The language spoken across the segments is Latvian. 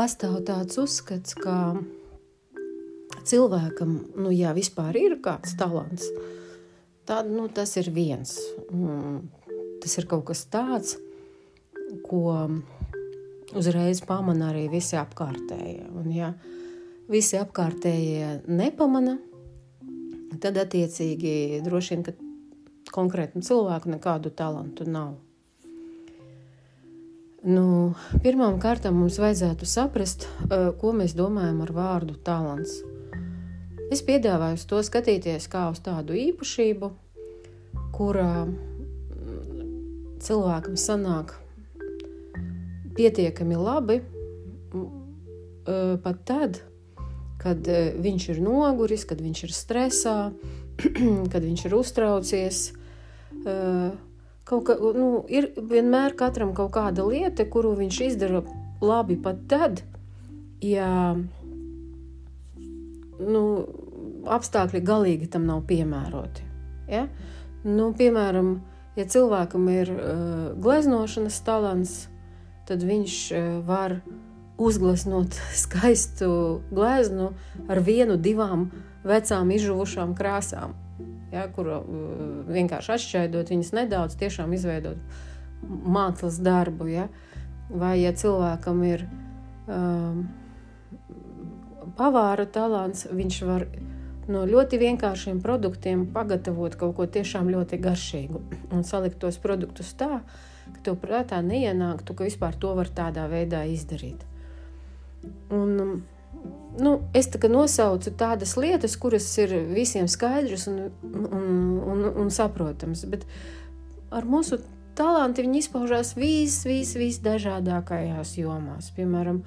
pastāv tāds uzskats, ka cilvēkam, nu, ja vispār ir kāds talants, tad nu, tas ir viens. Tas ir kaut kas tāds, ko uzreiz pamana arī visi apkārtējie. Un, ja visi apkārtējie nepamana, tad attiecīgi droši vien, konkrētam cilvēkam nekādu talantu nav. Nu, pirmām kārtām mums vajadzētu saprast, ko mēs domājam ar vārdu talants. Es piedāvāju to skatīties kā uz tādu īpašību, kurā cilvēkam sanāk pietiekami labi pat tad, kad viņš ir noguris, kad viņš ir stresā, kad viņš ir uztraucies. Kaut kā, nu, ir vienmēr katram kaut kāda lieta, kuru viņš izdara labi pat tad, ja nu, apstākļi galīgi tam nav piemēroti. Ja? Nu, piemēram, ja cilvēkam ir uh, gleznošanas talants, tad viņš uh, var uzgleznot skaistu gleznu ar vienu, divām vecām, izžuvušām krāsām. Ja, kur vienkārši atšķaidot viņas nedaudz, tiešām izveidot mākslas darbu. Ja? Vai ja cilvēkam ir um, pavāra talants, viņš var no ļoti vienkāršiem produktiem pagatavot kaut ko tiešām ļoti garšīgu un salikt tos produktus tā, ka tev prātā neienāktu, ka vispār to var tādā veidā izdarīt. Un, nu, es tā nosaucu tādas lietas, kuras ir visiem skaidras un, un, un, un saprotamas, bet ar mūsu talanti viņi izpaužās vis, vis, visdažādākajās jomās. Piemēram,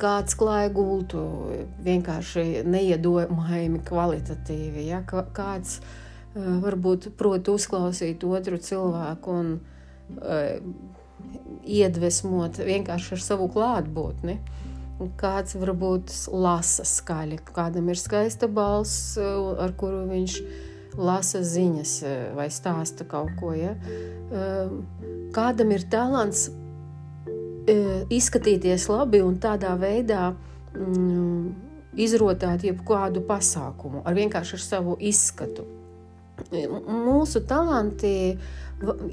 kāds klāja gultu, vienkārši neiedomājami kvalitatīvi. Ja? Kāds uh, varbūt prot uzklausīt otru cilvēku un uh, iedvesmot vienkārši ar savu klātbūtni. Kāds varbūt lasa skaļi, kādam ir skaista balss, ar kuru viņš lasa ziņas vai stāsta kaut ko. Ja? Kādam ir talants izskatīties labi un tādā veidā mm, izrotāt jebkādu pasākumu ar vienkārši ar savu izskatu. Mūsu talanti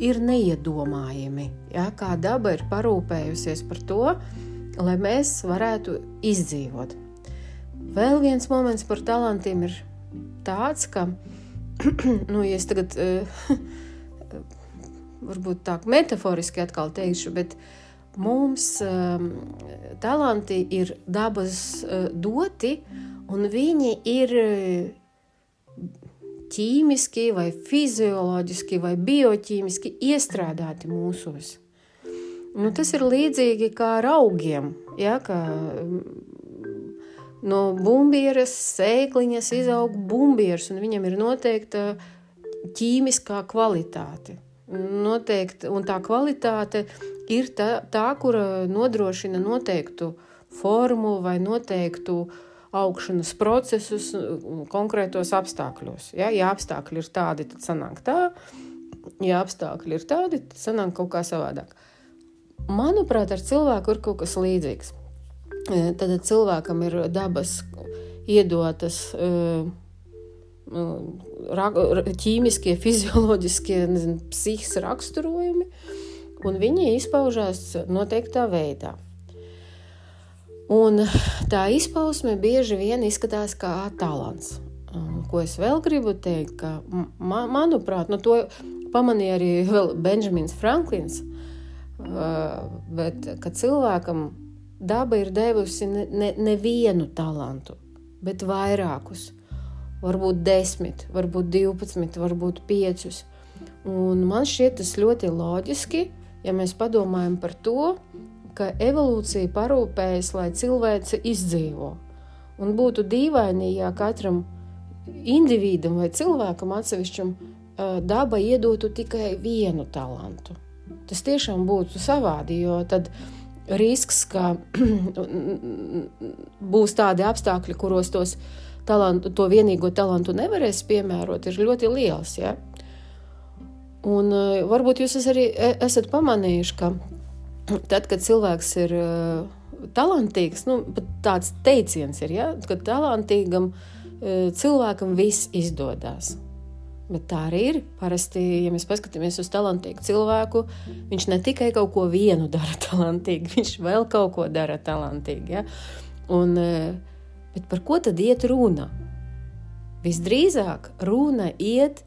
ir neiedomājami, ja, kā daba ir parūpējusies par to, lai mēs varētu izdzīvot. Vēl viens moments par talantiem ir tāds, ka, nu, ja es tagad varbūt tā metaforiski atkal teikšu, bet mums um, talanti ir dabas uh, doti, un viņi ir uh, ķīmiski, vai fizioloģiski, vai bioķīmiski iestrādāti mūsos. Nu, tas ir līdzīgi kā ar augiem. Ja, ka, no bumbieras sēkliņas izaug bumbieris, un viņam ir noteikta ķīmiskā kvalitāte. Noteikti, un tā kvalitāte ir tā, tā, kura nodrošina noteiktu formu vai noteiktu augšanas procesus konkrētos apstākļos. Ja, ja apstākļi ir tādi, tad sanāk tā, ja apstākļi ir tādi, tad sanāk kaut kā savādāk. Manuprāt, ar cilvēku ir kaut kas līdzīgs. E, tad cilvēkam ir dabas iedotas uh, ķīmiskie, fizioloģiskie, nezinu, psihiskie raksturojumi, un viņi izpaužās noteiktā veidā. Un tā izpausme bieži vien izskatās kā talants. Ko es vēl gribu teikt, ka, man, manuprāt, nu to pamanīja arī Benjamins Franklins, bet ka cilvēkam daba ir devusi nevienu ne, ne talantu, bet vairākus. Varbūt desmit, varbūt divpadsmit, varbūt piecus. Un man šķiet tas ļoti loģiski, ja mēs padomājam par to, ka evolūcija parūpējas, lai cilvēce izdzīvo. Un būtu dīvaini, ja katram individam vai cilvēkam atsevišķam daba iedotu tikai vienu talantu. Tas tiešām būtu savādi, jo tad risks, ka būs tādi apstākļi, kuros tos talantu, to vienīgo talantu nevarēs piemērot, ir ļoti liels. Ja? Un uh, varbūt jūs arī e, esat pamanījuši, ka tad, kad cilvēks ir uh, talantīgs, nu, tāds teiciens ir, ja, ka talantīgam uh, cilvēkam viss izdodas. Bet tā arī ir. Parasti, ja mēs paskatāmies uz talantīgu cilvēku, viņš ne tikai kaut ko vienu dara talantīgi, viņš vēl kaut ko dara talantīgi. Ja? Un, bet par ko tad iet runa? Visdrīzāk runa iet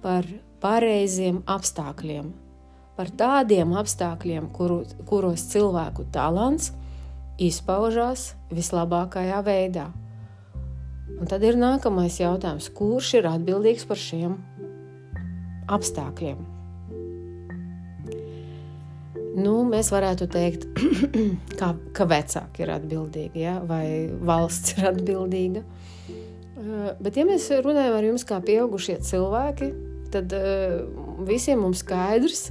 par pareiziem apstākļiem, par tādiem apstākļiem, kuru, kuros cilvēku talants izpaužās vislabākajā veidā. Un tad ir nākamais jautājums, kurš ir atbildīgs par šiem apstākļiem? Nu, mēs varētu teikt, ka, ka vecāki ir atbildīgi, ja? vai valsts ir atbildīga. Eh, bet, ja mēs runājam ar jums kā pieaugušie cilvēki, tad uh, visiem mums skaidrs,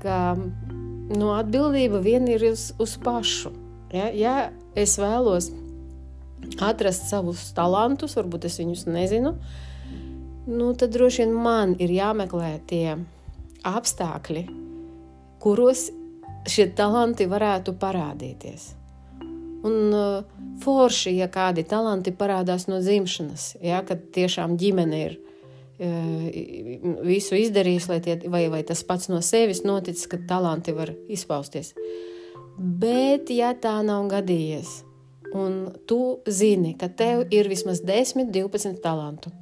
ka nu, atbildība vien ir uz, uz pašu. Ja, ja es vēlos atrast savus talantus, varbūt es viņus nezinu, nu, tad droši vien man ir jāmeklē tie apstākļi, kuros šie talanti varētu parādīties. Un uh, forši, ja kādi talanti parādās no dzimšanas, ja, kad tiešām ģimene ir uh, visu izdarījusi, lai tie, vai, vai tas pats no sevis noticis, ka talanti var izpausties. Bet, ja tā nav gadījies, un tu zini, ka tev ir vismaz 10, 12 talantu,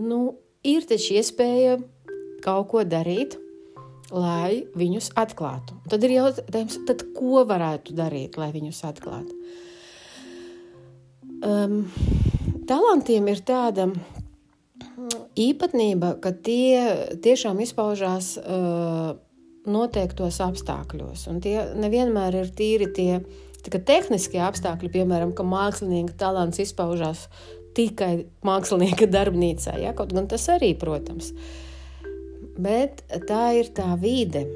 nu, ir taču iespēja kaut ko darīt, lai viņus atklātu. Tad ir jautājums, tad ko varētu darīt, lai viņus atklātu? Um, talantiem ir tāda īpatnība, ka tie tiešām izpaužās uh, noteiktos apstākļos. Un tie nevienmēr ir tīri tie tehniskie apstākļi, piemēram, ka mākslinieka talants izpaužās tikai mākslinieka darbnīcā. Ja? Kaut gan tas arī, protams, bet tā ir tā vide.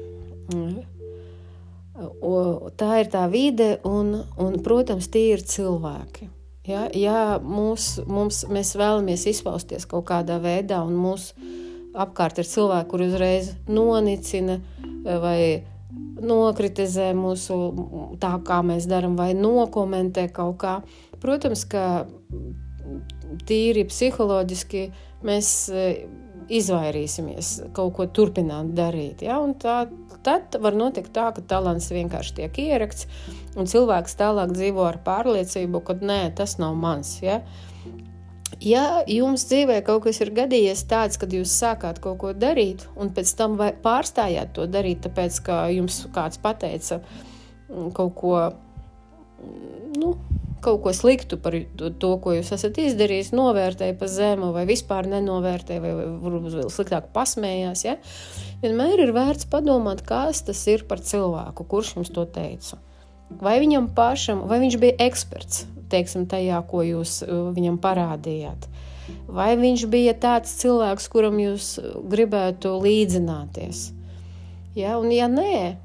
Tā ir tā vide, un, un protams, tie ir cilvēki. Ja, ja mūs, mums, mēs vēlamies izpausties kaut kādā veidā, un mūsu apkārt ir cilvēki, kuri uzreiz nonicina vai nokritizē mūsu tā, kā mēs darām, vai nokomentē kaut kā, protams, ka tīri psiholoģiski mēs izvairīsimies kaut ko turpināt darīt. Ja? Un tā, tad var notikt tā, ka talants vienkārši tiek ierakts, un cilvēks tālāk dzīvo ar pārliecību, ka nē, tas nav mans. Ja? Ja jums dzīvē kaut kas ir gadījies tāds, kad jūs sākāt kaut ko darīt, un pēc tam pārstājāt to darīt, tāpēc ka jums kāds pateica mm, kaut ko, mm, nu, kaut ko sliktu par to, ko jūs esat izdarījis, novērtēja pa zemu, vai vispār nenovērtēja, vai varbūt vēl sliktāk pasmējās. Ja? Vienmēr ir vērts padomāt, kas tas ir par cilvēku, kurš jums to teica. Vai viņam pašam, vai viņš bija eksperts teiksim, tajā, ko jūs uh, viņam parādījāt. Vai viņš bija tāds cilvēks, kuram jūs gribētu līdzināties? Ja, un, ja nē,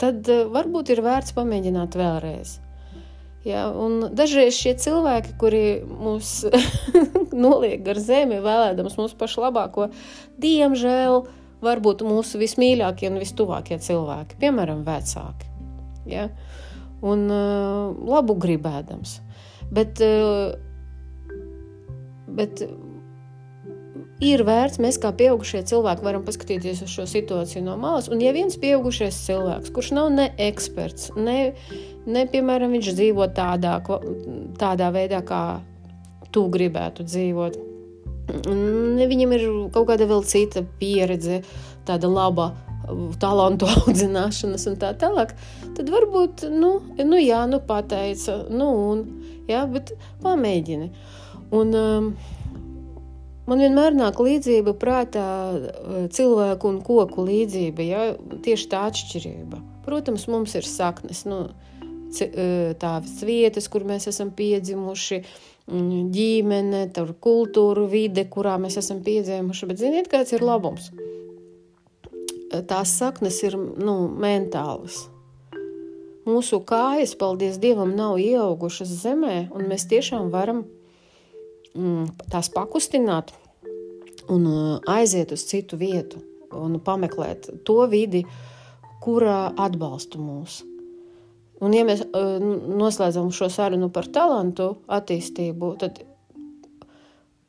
tad uh, varbūt ir vērts pamēģināt vēlreiz. Ja, dažreiz šie cilvēki, kuri mūs noliek gar zemi, vēlēdams mūsu pašu labāko, diemžēl var būt mūsu vismīļākie un vistuvākie cilvēki, piemēram, vecāki. Ja? Un uh, labu gribēdams. Bet, uh, bet ir vērts, mēs kā pieaugušie cilvēki varam paskatīties uz šo situāciju no malas. Un, ja viens pieaugušais cilvēks, kurš nav ne eksperts, ne Ne, piemēram, viņš dzīvo tādā, tādā veidā, kā tu gribētu dzīvot. Ne, viņam ir kaut kāda vēl cita pieredze, tāda laba talantu audzināšanas un tā tālāk, tad varbūt, nu, nu jā, nu pateica, nu un, jā, bet pamēģini. Un um, man vienmēr nāk līdzība prātā cilvēku un koku līdzība, jā, tieši tā atšķirība. Protams, mums ir saknes, nu, tādas vietas, kur mēs esam piedzimuši, mm, ģimene, kultūra, vide, kurā mēs esam piedzimuši. Bet ziniet, kāds ir labums? Tās saknes ir nu, mentālas. Mūsu kājas, paldies Dievam, nav ieaugušas zemē, un mēs tiešām varam mm, tās pakustināt un aiziet uz citu vietu un pameklēt to vidi, kurā atbalsta mūsu. Un, ja mēs uh, noslēdzam šo sarunu par talantu attīstību, tad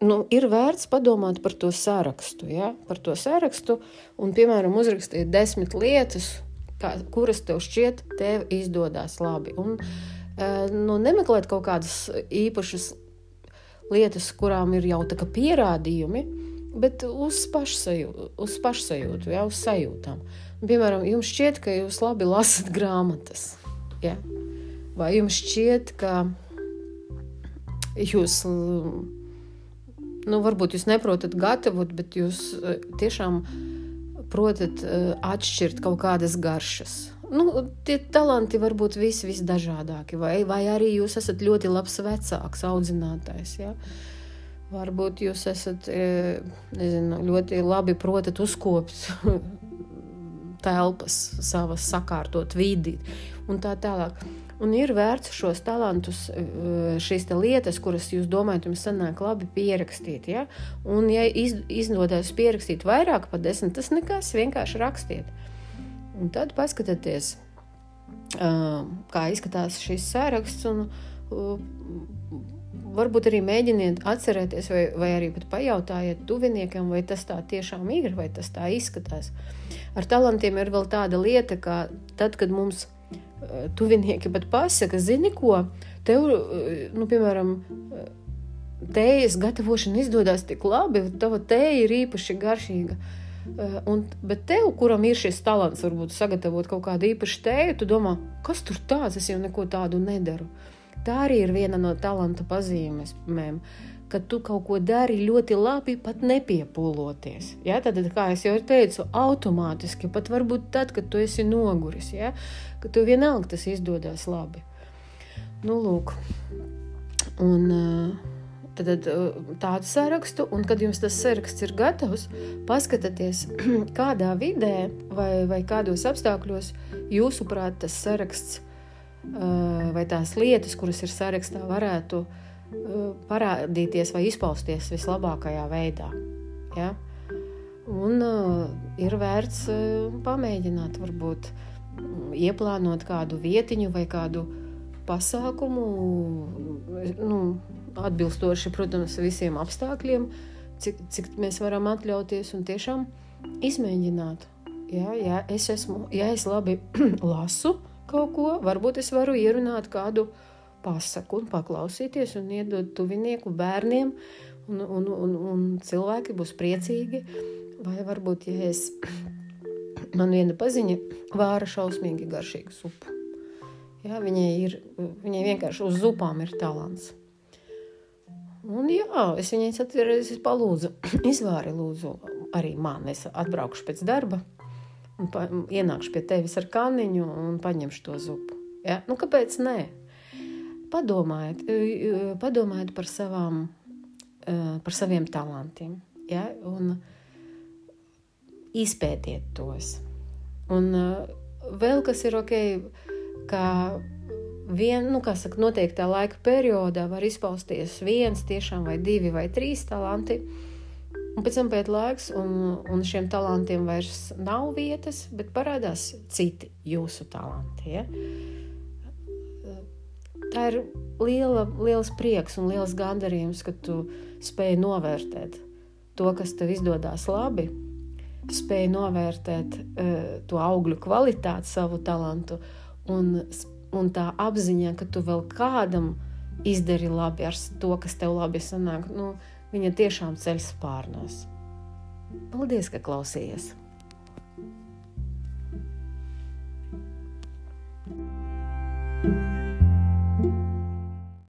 nu, ir vērts padomāt par to sārakstu. Ja? Par to sārakstu un, piemēram, uzrakstīt desmit lietas, kā, kuras tev šķiet, tev izdodas labi. Un, uh, nu, nemeklēt kaut kādas īpašas lietas, kurām ir jau pierādījumi, bet uz pašsajūtu, uz, pašsajūtu, ja, uz sajūtām. Piemēram, jums šķiet, ka jūs labi lasat grāmatas. Ja? Vai jums šķiet, ka jūs, nu, varbūt jūs neprotat gatavot, bet jūs eh, tiešām protat eh, atšķirt kaut kādas garšas. Nu, tie talanti var būt visi visdažādākie, vai, vai arī jūs esat ļoti labs vecāks, audzinātājs. Ja? Varbūt jūs esat eh, nezinu, ļoti labi protat uzkopt telpas, savas sakārtot vidi un tā tālāk. Un ir vērts šos talantus, eh, šīs lietas, kuras jūs domājat, jums sanāk labi pierakstīt. Ja? Un, ja iz, izdodas pierakstīt vairāk par desmit, tas nekas, vienkārši rakstiet. Un tad paskatieties, eh, kā izskatās šis sāraksts. Un, eh, varbūt arī mēģiniet atcerēties, vai, vai arī pat pajautājiet tuviniekam, vai tas tā tiešām ir, vai tas tā izskatās. Ar talantiem ir vēl tāda lieta, ka tad, kad mums eh, tuvinieki pat pasaka, zini ko, tev, eh, nu, piemēram, tējas gatavošana izdodas tik labi, tava tēja ir īpaši garšīga. Eh, un, bet tev, kuram ir šis talants, varbūt sagatavot kaut kādu īpašu tēju, tu domā, kas tur tāds, es jau neko tādu nedaru. Tā arī ir viena no talanta pazīmēm, ka tu kaut ko dari ļoti labi, pat nepiepūloties. Ja? Tad, kā jau teicu, automātiski, pat varbūt tad, kad tu esi noguris, ja? ka tu vienalga tas izdodas labi. Nu, lūk. Un, Tad, tad tādu sarakstu, un kad jums tas saraksts ir gatavs, paskatieties, kādā vidē vai, vai kādos apstākļos jūsuprāt tas saraksts vai tās lietas, kuras ir sarakstā, varētu parādīties vai izpausties vislabākajā veidā. Ja? Un uh, ir vērts uh, pamēģināt, varbūt ieplānot kādu vietiņu vai kādu pasākumu, nu, atbilstoši, protams, visiem apstākļiem, cik, cik mēs varam atļauties un tiešām izmēģināt. Ja, ja, es, esmu, ja es labi lasu, kaut ko, varbūt es varu ierunāt kādu pasaku un paklausīties un iedot tuvinieku bērniem, un, un, un, un cilvēki būs priecīgi. Vai varbūt, ja es man viena paziņa vāra šausmīgi garšīgu supu. Jā, viņai, ir, viņai vienkārši uz zupām ir talants. Un jā, es viņai satveru, palūdzu, izvāri lūdzu arī man, es atbraukšu pēc darba un pa, ienākšu pie tevis ar kaniņu un paņemšu to zupu. Ja? Nu, kāpēc nē? Padomājiet, padomājiet par, savām, par saviem talantiem ja? un izpētiet tos. Un vēl kas ir ok, ka vien, nu, saka, noteiktā laika periodā var izpausties viens, tiešām vai divi vai trīs talanti. Un pēc tam pēc laiks, un, un šiem talantiem vairs nav vietas, bet parādās citi jūsu talanti. Ja? Tā ir liela, liels prieks un liels gandarījums, ka tu spēj novērtēt to, kas tev izdodas labi, spēj novērtēt uh, to augļu kvalitāti, savu talantu, un, un tā apziņa, ka tu vēl kādam izdari labi ar to, kas tev labi sanāk. Nu, viņa tiešām ceļ spārnos. Paldies, ka klausījies!